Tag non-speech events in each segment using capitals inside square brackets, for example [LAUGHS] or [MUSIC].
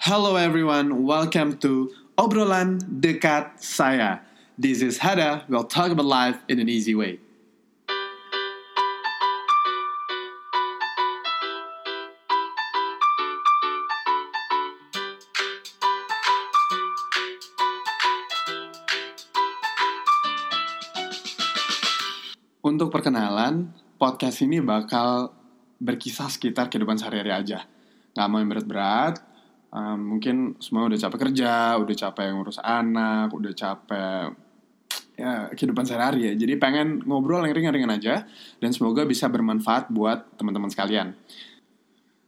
Hello everyone, welcome to Obrolan Dekat Saya. This is Hada, we'll talk about life in an easy way. Untuk perkenalan, podcast ini bakal berkisah sekitar kehidupan sehari-hari aja. Nggak mau yang berat-berat, um, mungkin semua udah capek kerja, udah capek ngurus anak, udah capek ya kehidupan sehari-hari ya. Jadi pengen ngobrol yang ringan-ringan aja dan semoga bisa bermanfaat buat teman-teman sekalian.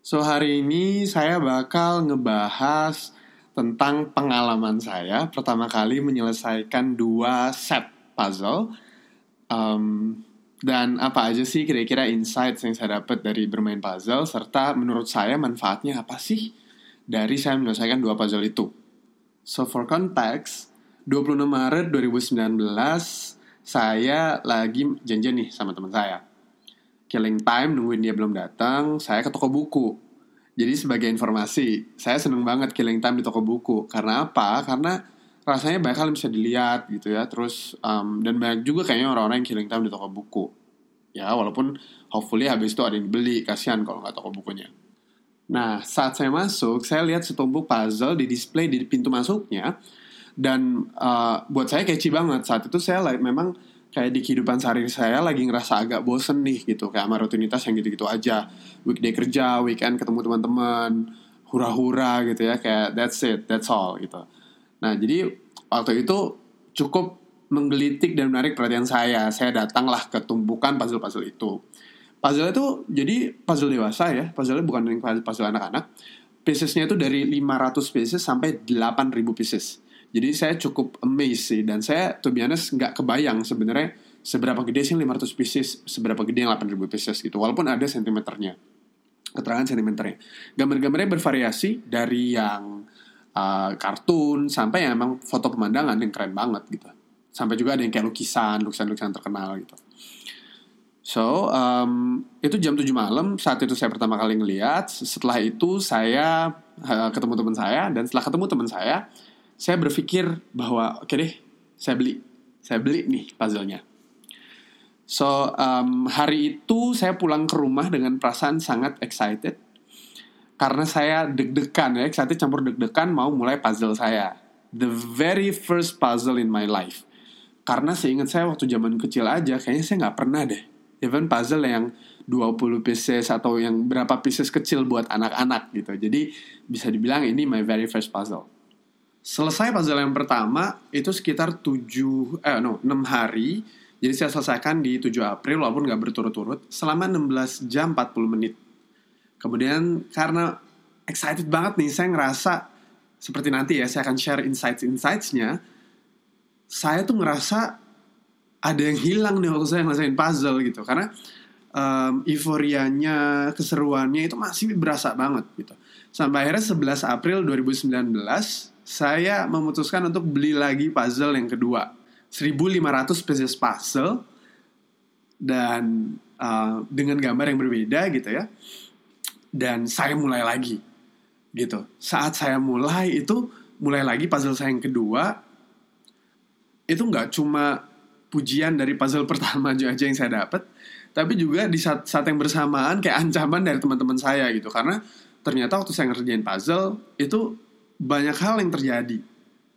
So hari ini saya bakal ngebahas tentang pengalaman saya pertama kali menyelesaikan dua set puzzle um, dan apa aja sih kira-kira insight yang saya dapat dari bermain puzzle serta menurut saya manfaatnya apa sih dari saya menyelesaikan dua puzzle itu. So for context, 26 Maret 2019 saya lagi janjian nih sama teman saya. Killing time nungguin dia belum datang, saya ke toko buku. Jadi sebagai informasi, saya seneng banget killing time di toko buku. Karena apa? Karena rasanya banyak yang bisa dilihat gitu ya. Terus um, dan banyak juga kayaknya orang-orang yang killing time di toko buku. Ya walaupun hopefully habis itu ada yang beli, kasihan kalau nggak toko bukunya. Nah saat saya masuk, saya lihat setumpuk puzzle di display di pintu masuknya. Dan uh, buat saya catchy banget. Saat itu saya like, memang kayak di kehidupan sehari saya lagi ngerasa agak bosen nih gitu kayak sama rutinitas yang gitu-gitu aja weekday kerja weekend ketemu teman-teman hura-hura gitu ya kayak that's it that's all gitu nah jadi waktu itu cukup menggelitik dan menarik perhatian saya saya datanglah ke tumpukan puzzle-puzzle itu puzzle itu jadi puzzle dewasa ya puzzle bukan yang puzzle anak-anak piecesnya itu dari 500 pieces sampai 8000 pieces jadi saya cukup amazed sih dan saya to be honest nggak kebayang sebenarnya seberapa gede sih 500 pieces, seberapa gede yang 8000 pieces gitu. Walaupun ada sentimeternya. Keterangan sentimeternya. Gambar-gambarnya bervariasi dari yang uh, kartun sampai yang emang foto pemandangan yang keren banget gitu. Sampai juga ada yang kayak lukisan, lukisan-lukisan terkenal gitu. So, um, itu jam 7 malam saat itu saya pertama kali ngeliat. Setelah itu saya uh, ketemu teman saya dan setelah ketemu teman saya, saya berpikir bahwa oke okay deh, saya beli, saya beli nih puzzle-nya. So um, hari itu saya pulang ke rumah dengan perasaan sangat excited karena saya deg-degan ya, excited campur deg-degan mau mulai puzzle saya. The very first puzzle in my life. Karena seingat saya waktu zaman kecil aja, kayaknya saya nggak pernah deh. Even puzzle yang 20 pieces atau yang berapa pieces kecil buat anak-anak gitu. Jadi bisa dibilang ini my very first puzzle. Selesai puzzle yang pertama itu sekitar 7 eh no 6 hari. Jadi saya selesaikan di 7 April walaupun nggak berturut-turut selama 16 jam 40 menit. Kemudian karena excited banget nih saya ngerasa seperti nanti ya saya akan share insights-insightsnya. Saya tuh ngerasa ada yang hilang nih waktu saya ngelesain puzzle gitu. Karena um, euforianya, keseruannya itu masih berasa banget gitu. Sampai akhirnya 11 April 2019 saya memutuskan untuk beli lagi puzzle yang kedua. 1500 pieces puzzle dan uh, dengan gambar yang berbeda gitu ya. Dan saya mulai lagi gitu. Saat saya mulai itu mulai lagi puzzle saya yang kedua itu nggak cuma pujian dari puzzle [LAUGHS] pertama aja yang saya dapat tapi juga di saat, saat yang bersamaan kayak ancaman dari teman-teman saya gitu karena ternyata waktu saya ngerjain puzzle itu banyak hal yang terjadi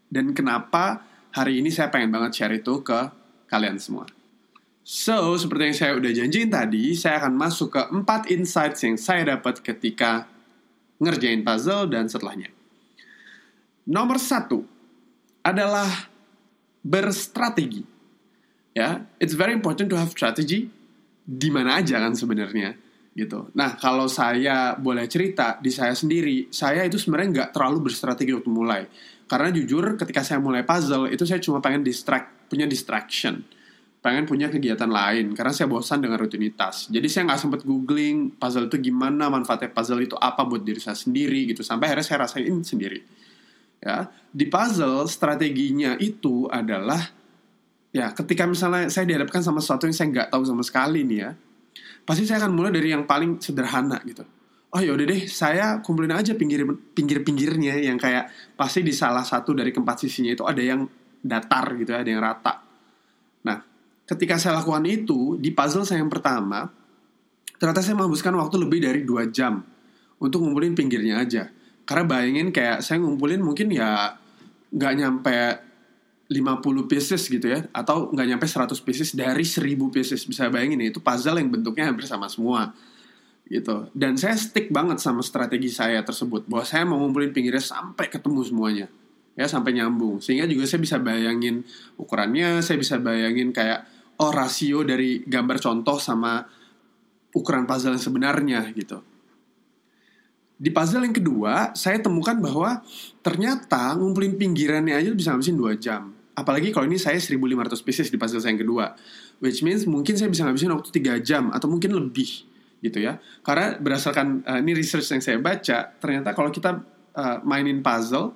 dan kenapa hari ini saya pengen banget share itu ke kalian semua. So, seperti yang saya udah janjiin tadi, saya akan masuk ke empat insights yang saya dapat ketika ngerjain puzzle dan setelahnya. Nomor satu adalah berstrategi. Ya, it's very important to have strategy di mana aja kan sebenarnya gitu. Nah kalau saya boleh cerita di saya sendiri, saya itu sebenarnya nggak terlalu berstrategi waktu mulai. Karena jujur ketika saya mulai puzzle itu saya cuma pengen distract, punya distraction, pengen punya kegiatan lain karena saya bosan dengan rutinitas. Jadi saya nggak sempet googling puzzle itu gimana, manfaatnya puzzle itu apa buat diri saya sendiri gitu. Sampai akhirnya saya rasain sendiri. Ya di puzzle strateginya itu adalah ya ketika misalnya saya dihadapkan sama sesuatu yang saya nggak tahu sama sekali nih ya pasti saya akan mulai dari yang paling sederhana gitu. oh ya udah deh saya kumpulin aja pinggir pinggir pinggirnya yang kayak pasti di salah satu dari keempat sisinya itu ada yang datar gitu ya ada yang rata nah ketika saya lakukan itu di puzzle saya yang pertama ternyata saya menghabiskan waktu lebih dari dua jam untuk ngumpulin pinggirnya aja karena bayangin kayak saya ngumpulin mungkin ya nggak nyampe 50 pieces gitu ya atau nggak nyampe 100 pieces dari 1000 pieces. Bisa bayangin ya itu puzzle yang bentuknya hampir sama semua gitu. Dan saya stick banget sama strategi saya tersebut bahwa saya mau ngumpulin pinggirnya sampai ketemu semuanya ya sampai nyambung. Sehingga juga saya bisa bayangin ukurannya saya bisa bayangin kayak oh rasio dari gambar contoh sama ukuran puzzle yang sebenarnya gitu. Di puzzle yang kedua, saya temukan bahwa ternyata ngumpulin pinggirannya aja bisa ngabisin 2 jam. Apalagi kalau ini saya 1500 pieces di puzzle saya yang kedua. Which means mungkin saya bisa ngabisin waktu 3 jam atau mungkin lebih gitu ya. Karena berdasarkan uh, ini research yang saya baca, ternyata kalau kita uh, mainin puzzle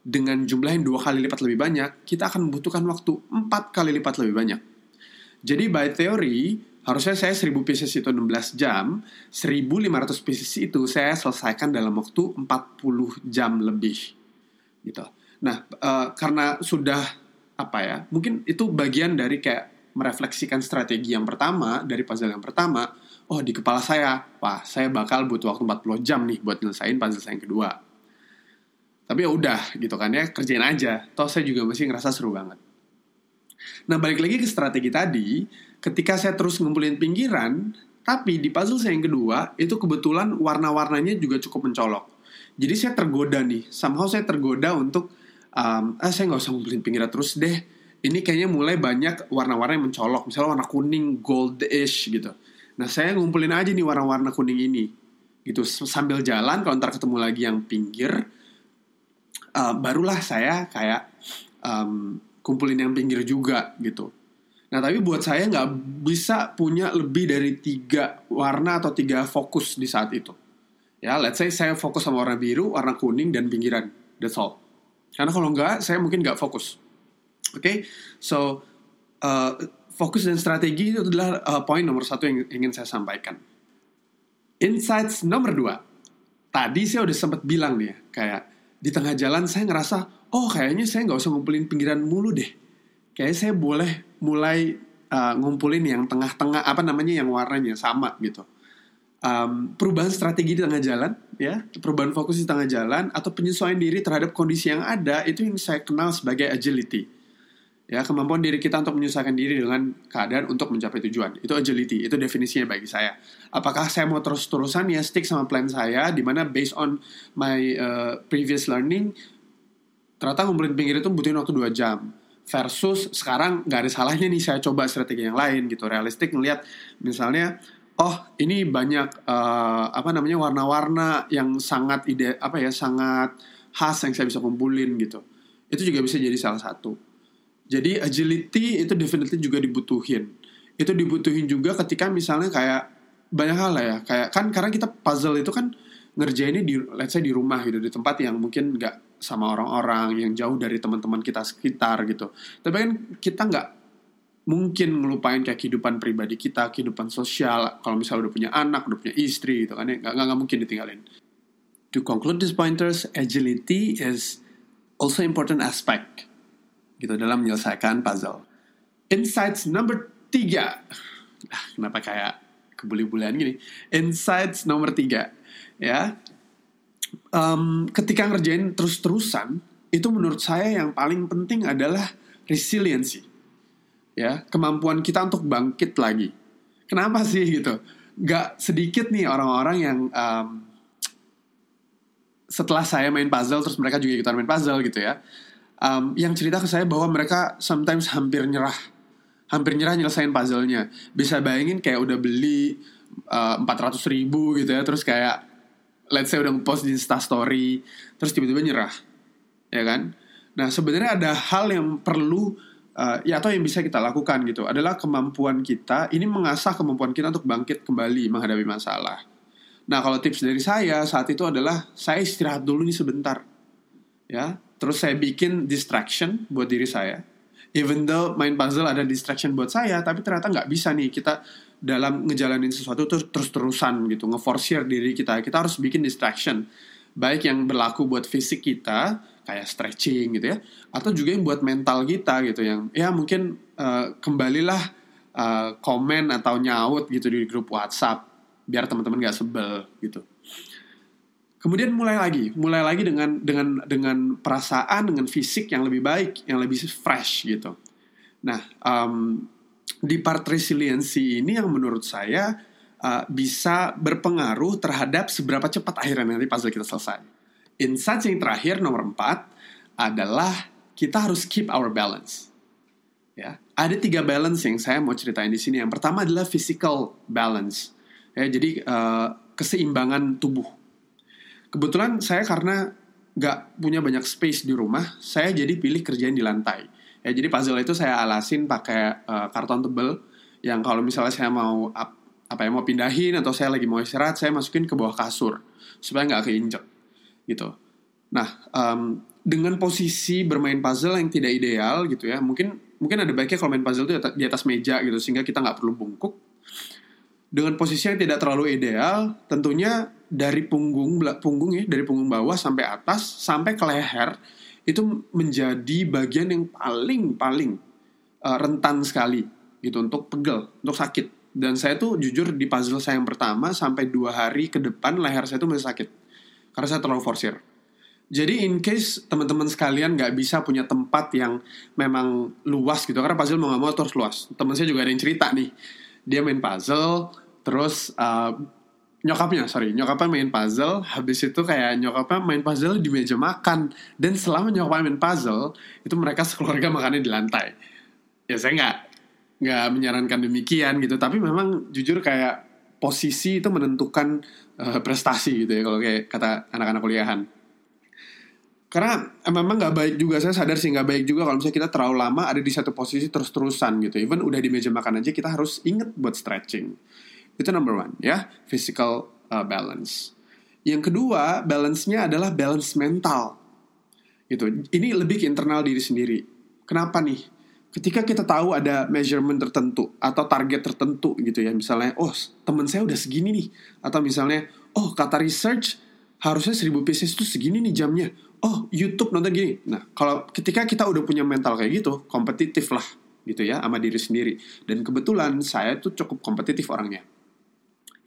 dengan jumlah yang dua kali lipat lebih banyak, kita akan membutuhkan waktu empat kali lipat lebih banyak. Jadi by theory, harusnya saya 1000 pieces itu 16 jam, 1500 pieces itu saya selesaikan dalam waktu 40 jam lebih. Gitu. Nah, uh, karena sudah apa ya? Mungkin itu bagian dari kayak merefleksikan strategi yang pertama dari puzzle yang pertama. Oh, di kepala saya, wah, saya bakal butuh waktu 40 jam nih buat nyelesain puzzle saya yang kedua. Tapi ya udah gitu kan ya, kerjain aja. Toh saya juga masih ngerasa seru banget. Nah, balik lagi ke strategi tadi, ketika saya terus ngumpulin pinggiran, tapi di puzzle saya yang kedua, itu kebetulan warna-warnanya juga cukup mencolok. Jadi saya tergoda nih, somehow saya tergoda untuk, um, ah saya nggak usah ngumpulin pinggiran terus deh. Ini kayaknya mulai banyak warna-warna yang mencolok, misalnya warna kuning, goldish gitu. Nah saya ngumpulin aja nih warna-warna kuning ini, gitu sambil jalan kalau ntar ketemu lagi yang pinggir, uh, barulah saya kayak um, kumpulin yang pinggir juga gitu Nah tapi buat saya nggak bisa punya lebih dari tiga warna atau tiga fokus di saat itu. Ya, let's say saya fokus sama warna biru, warna kuning, dan pinggiran. That's all. Karena kalau nggak, saya mungkin nggak fokus. Oke, okay? so uh, fokus dan strategi itu adalah uh, poin nomor satu yang ingin saya sampaikan. Insights nomor dua. Tadi saya udah sempat bilang nih ya, kayak di tengah jalan saya ngerasa, oh kayaknya saya nggak usah ngumpulin pinggiran mulu deh. Kayaknya saya boleh mulai uh, ngumpulin yang tengah-tengah apa namanya yang warnanya sama gitu. Um, perubahan strategi di tengah jalan, ya, perubahan fokus di tengah jalan atau penyesuaian diri terhadap kondisi yang ada itu yang saya kenal sebagai agility. Ya, kemampuan diri kita untuk menyesuaikan diri dengan keadaan untuk mencapai tujuan. Itu agility, itu definisinya bagi saya. Apakah saya mau terus-terusan ya stick sama plan saya di mana based on my uh, previous learning ternyata ngumpulin pinggir itu butuhin waktu 2 jam versus sekarang nggak ada salahnya nih saya coba strategi yang lain gitu realistik ngelihat misalnya oh ini banyak uh, apa namanya warna-warna yang sangat ide apa ya sangat khas yang saya bisa kumpulin gitu. Itu juga bisa jadi salah satu. Jadi agility itu definitely juga dibutuhin. Itu dibutuhin juga ketika misalnya kayak banyak hal lah ya. Kayak kan karena kita puzzle itu kan ngerjainnya di let's say di rumah gitu di tempat yang mungkin nggak sama orang-orang yang jauh dari teman-teman kita sekitar gitu. Tapi kan kita nggak mungkin ngelupain kayak kehidupan pribadi kita, kehidupan sosial. Kalau misalnya udah punya anak, udah punya istri gitu kan, ya nggak nggak mungkin ditinggalin. To conclude these pointers, agility is also important aspect gitu dalam menyelesaikan puzzle. Insights number tiga. Ah, kenapa kayak kebuli-bulian gini? Insights nomor tiga. Ya, um, ketika ngerjain terus-terusan itu menurut saya yang paling penting adalah resiliency ya kemampuan kita untuk bangkit lagi. Kenapa sih gitu? Gak sedikit nih orang-orang yang um, setelah saya main puzzle terus mereka juga ikutan main puzzle gitu ya um, yang cerita ke saya bahwa mereka sometimes hampir nyerah. Hampir nyerah nyelesain puzzlenya. Bisa bayangin kayak udah beli uh, empat ratus ribu gitu ya terus kayak let's say udah post di Insta Story, terus tiba-tiba nyerah, ya kan? Nah sebenarnya ada hal yang perlu uh, ya atau yang bisa kita lakukan gitu adalah kemampuan kita ini mengasah kemampuan kita untuk bangkit kembali menghadapi masalah. Nah kalau tips dari saya saat itu adalah saya istirahat dulu nih sebentar, ya. Terus saya bikin distraction buat diri saya. Even though main puzzle ada distraction buat saya, tapi ternyata nggak bisa nih kita dalam ngejalanin sesuatu tuh terus-terusan gitu, ngeforsir diri kita. Kita harus bikin distraction. Baik yang berlaku buat fisik kita, kayak stretching gitu ya, atau juga yang buat mental kita gitu yang ya mungkin uh, kembalilah uh, komen atau nyaut gitu di grup WhatsApp biar teman-teman gak sebel gitu. Kemudian mulai lagi, mulai lagi dengan dengan dengan perasaan, dengan fisik yang lebih baik, yang lebih fresh gitu. Nah, um, di part resiliency ini yang menurut saya uh, bisa berpengaruh terhadap seberapa cepat akhirnya nanti puzzle kita selesai. Insight yang terakhir nomor empat adalah kita harus keep our balance. Ya, ada tiga balance yang saya mau ceritain di sini. Yang pertama adalah physical balance. Ya, jadi uh, keseimbangan tubuh. Kebetulan saya karena nggak punya banyak space di rumah, saya jadi pilih kerjain di lantai ya jadi puzzle itu saya alasin pakai uh, karton tebel yang kalau misalnya saya mau up, apa ya mau pindahin atau saya lagi mau istirahat saya masukin ke bawah kasur supaya nggak keinjek gitu. Nah um, dengan posisi bermain puzzle yang tidak ideal gitu ya mungkin mungkin ada baiknya kalau main puzzle itu di atas meja gitu sehingga kita nggak perlu bungkuk. Dengan posisi yang tidak terlalu ideal tentunya dari punggung punggung ya dari punggung bawah sampai atas sampai ke leher itu menjadi bagian yang paling paling uh, rentan sekali gitu untuk pegel, untuk sakit. Dan saya tuh jujur di puzzle saya yang pertama sampai dua hari ke depan leher saya tuh masih sakit karena saya terlalu forsir. Jadi in case teman-teman sekalian nggak bisa punya tempat yang memang luas gitu karena puzzle mau nggak mau terus luas. Teman saya juga ada yang cerita nih, dia main puzzle terus uh, nyokapnya sorry nyokapnya main puzzle habis itu kayak nyokapnya main puzzle di meja makan dan selama nyokapnya main puzzle itu mereka sekeluarga makannya di lantai ya saya nggak nggak menyarankan demikian gitu tapi memang jujur kayak posisi itu menentukan uh, prestasi gitu ya kalau kayak kata anak-anak kuliahan karena eh, memang nggak baik juga saya sadar sih nggak baik juga kalau misalnya kita terlalu lama ada di satu posisi terus-terusan gitu even udah di meja makan aja kita harus inget buat stretching itu number one ya, physical uh, balance. Yang kedua, balance-nya adalah balance mental. Gitu. Ini lebih ke internal diri sendiri. Kenapa nih? Ketika kita tahu ada measurement tertentu atau target tertentu gitu ya, misalnya, oh teman saya udah segini nih, atau misalnya, oh kata research harusnya 1000 pieces itu segini nih jamnya. Oh YouTube nonton gini. Nah kalau ketika kita udah punya mental kayak gitu, kompetitif lah gitu ya sama diri sendiri. Dan kebetulan saya tuh cukup kompetitif orangnya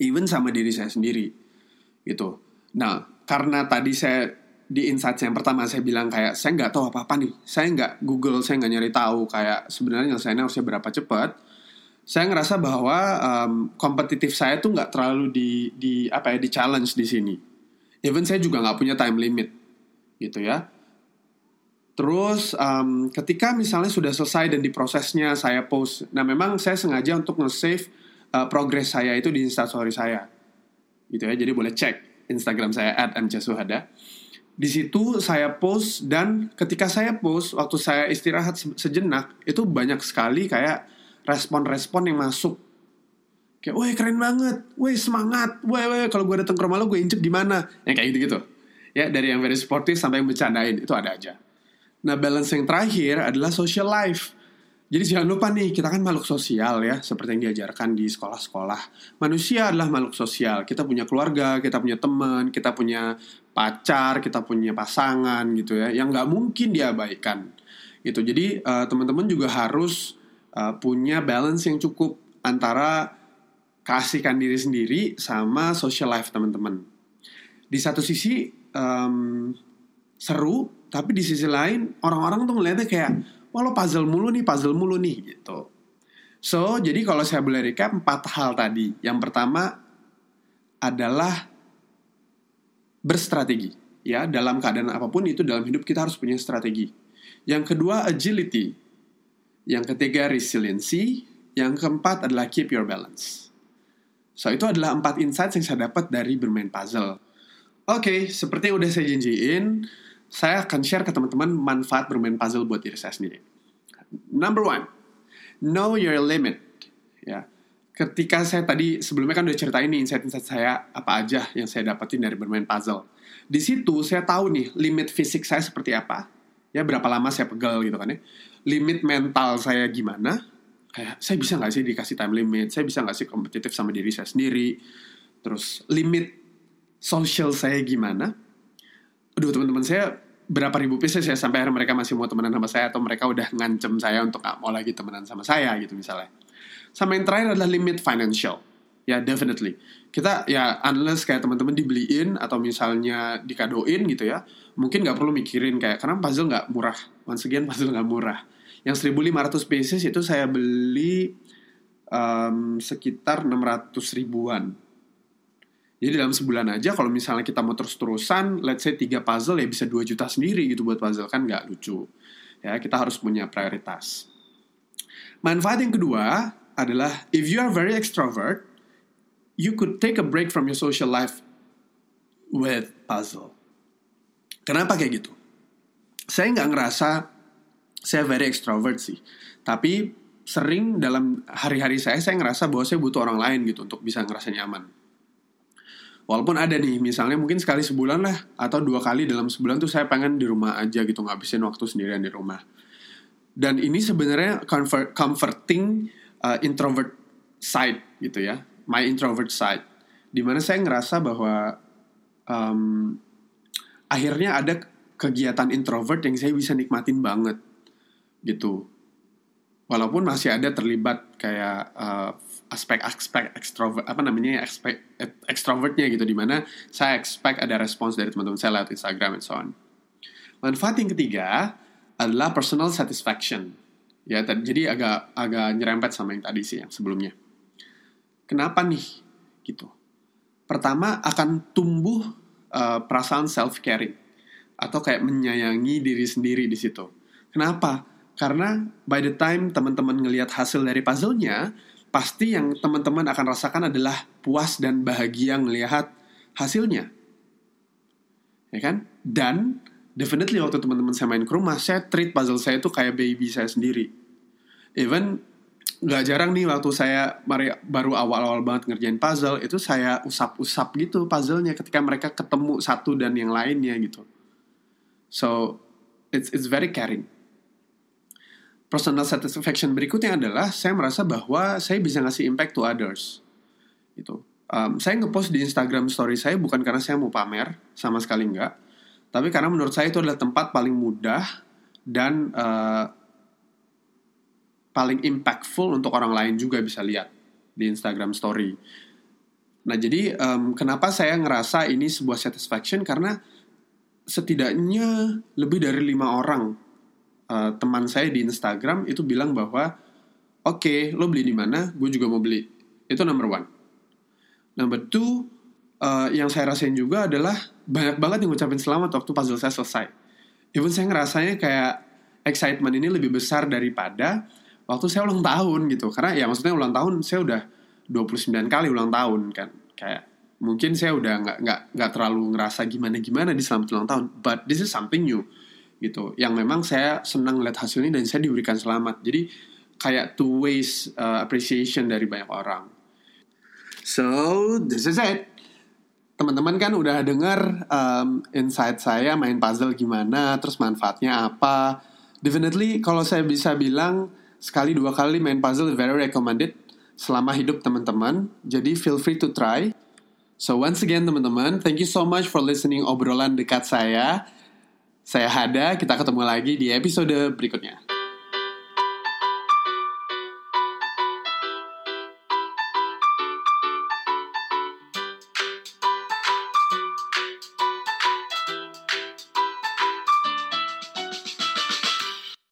even sama diri saya sendiri gitu nah karena tadi saya di insight yang pertama saya bilang kayak saya nggak tahu apa apa nih. Saya nggak Google saya nggak nyari tahu kayak sebenarnya nyelesainnya harusnya berapa cepat. Saya ngerasa bahwa um, kompetitif saya tuh nggak terlalu di di apa ya di challenge di sini. Even saya juga nggak punya time limit gitu ya. Terus um, ketika misalnya sudah selesai dan di prosesnya saya post, nah memang saya sengaja untuk nge-save uh, progres saya itu di instastory saya gitu ya. Jadi boleh cek Instagram saya @mcsuhada di situ saya post dan ketika saya post waktu saya istirahat sejenak itu banyak sekali kayak respon-respon yang masuk. Kayak woi keren banget. Woi semangat. Woi woi kalau gue datang ke rumah lo gue injek gimana? Yang kayak gitu gitu ya dari yang very sportif sampai yang bercandain itu ada aja. Nah balance yang terakhir adalah social life jadi jangan lupa nih, kita kan makhluk sosial ya, seperti yang diajarkan di sekolah-sekolah. Manusia adalah makhluk sosial. Kita punya keluarga, kita punya teman, kita punya pacar, kita punya pasangan gitu ya, yang nggak mungkin diabaikan. Gitu. Jadi uh, teman-teman juga harus uh, punya balance yang cukup antara kasihkan diri sendiri sama social life teman-teman. Di satu sisi um, seru, tapi di sisi lain orang-orang tuh ngeliatnya kayak wah lo puzzle mulu nih, puzzle mulu nih gitu. So, jadi kalau saya boleh recap empat hal tadi. Yang pertama adalah berstrategi. Ya, dalam keadaan apa pun itu dalam hidup kita harus punya strategi. Yang kedua agility. Yang ketiga resiliency. Yang keempat adalah keep your balance. So, itu adalah empat insight yang saya dapat dari bermain puzzle. Oke, okay, seperti yang udah saya janjiin, saya akan share ke teman-teman manfaat bermain puzzle buat diri saya sendiri. Number one, know your limit. Ya, ketika saya tadi sebelumnya kan udah ceritain nih insight-insight saya apa aja yang saya dapetin dari bermain puzzle. Di situ saya tahu nih limit fisik saya seperti apa. Ya, berapa lama saya pegal gitu kan ya. Limit mental saya gimana. kayak saya bisa nggak sih dikasih time limit saya bisa nggak sih kompetitif sama diri saya sendiri terus limit social saya gimana aduh teman-teman saya berapa ribu pieces ya sampai akhirnya mereka masih mau temenan sama saya atau mereka udah ngancem saya untuk gak mau lagi temenan sama saya gitu misalnya. Sama yang terakhir adalah limit financial. Ya definitely. Kita ya unless kayak teman-teman dibeliin atau misalnya dikadoin gitu ya mungkin nggak perlu mikirin kayak karena puzzle nggak murah. Once again puzzle nggak murah. Yang 1500 pieces itu saya beli um, sekitar 600 ribuan jadi dalam sebulan aja kalau misalnya kita mau terus-terusan let's say 3 puzzle ya bisa 2 juta sendiri gitu buat puzzle kan nggak lucu ya kita harus punya prioritas manfaat yang kedua adalah if you are very extrovert you could take a break from your social life with puzzle. Kenapa kayak gitu? Saya nggak ngerasa saya very extrovert sih, tapi sering dalam hari-hari saya saya ngerasa bahwa saya butuh orang lain gitu untuk bisa ngerasa nyaman. Walaupun ada nih, misalnya mungkin sekali sebulan lah atau dua kali dalam sebulan tuh saya pengen di rumah aja gitu ngabisin waktu sendirian di rumah. Dan ini sebenarnya comfort, comforting uh, introvert side gitu ya my introvert side di mana saya ngerasa bahwa um, akhirnya ada kegiatan introvert yang saya bisa nikmatin banget gitu walaupun masih ada terlibat kayak uh, aspek-aspek extrovert apa namanya aspek extrovertnya gitu di mana saya expect ada respons dari teman-teman saya lewat Instagram and so on manfaat yang ketiga adalah personal satisfaction ya jadi agak agak nyerempet sama yang tadi sih yang sebelumnya Kenapa nih? Gitu. Pertama akan tumbuh uh, perasaan self caring atau kayak menyayangi diri sendiri di situ. Kenapa? Karena by the time teman-teman ngelihat hasil dari puzzle-nya, pasti yang teman-teman akan rasakan adalah puas dan bahagia ngelihat hasilnya. Ya kan? Dan definitely waktu teman-teman saya main ke rumah, saya treat puzzle saya itu kayak baby saya sendiri. Even nggak jarang nih waktu saya baru awal-awal banget ngerjain puzzle itu saya usap-usap gitu puzzlenya ketika mereka ketemu satu dan yang lainnya gitu so it's it's very caring personal satisfaction berikutnya adalah saya merasa bahwa saya bisa ngasih impact to others. Gitu. Um, saya ngepost di Instagram story saya bukan karena saya mau pamer sama sekali enggak tapi karena menurut saya itu adalah tempat paling mudah dan uh, paling impactful untuk orang lain juga bisa lihat di Instagram Story. Nah jadi um, kenapa saya ngerasa ini sebuah satisfaction? Karena setidaknya lebih dari lima orang uh, teman saya di Instagram itu bilang bahwa oke okay, lo beli di mana, gue juga mau beli. Itu number one. Number two uh, yang saya rasain juga adalah banyak banget yang ngucapin selamat waktu puzzle saya selesai. Even saya ngerasanya kayak excitement ini lebih besar daripada waktu saya ulang tahun gitu karena ya maksudnya ulang tahun saya udah 29 kali ulang tahun kan kayak mungkin saya udah nggak nggak nggak terlalu ngerasa gimana gimana di selamat ulang tahun but this is something new gitu yang memang saya senang lihat hasilnya dan saya diberikan selamat jadi kayak two ways uh, appreciation dari banyak orang so this is it teman-teman kan udah dengar um, insight saya main puzzle gimana terus manfaatnya apa definitely kalau saya bisa bilang sekali dua kali main puzzle very recommended selama hidup teman-teman. Jadi feel free to try. So once again teman-teman, thank you so much for listening obrolan dekat saya. Saya Hada, kita ketemu lagi di episode berikutnya.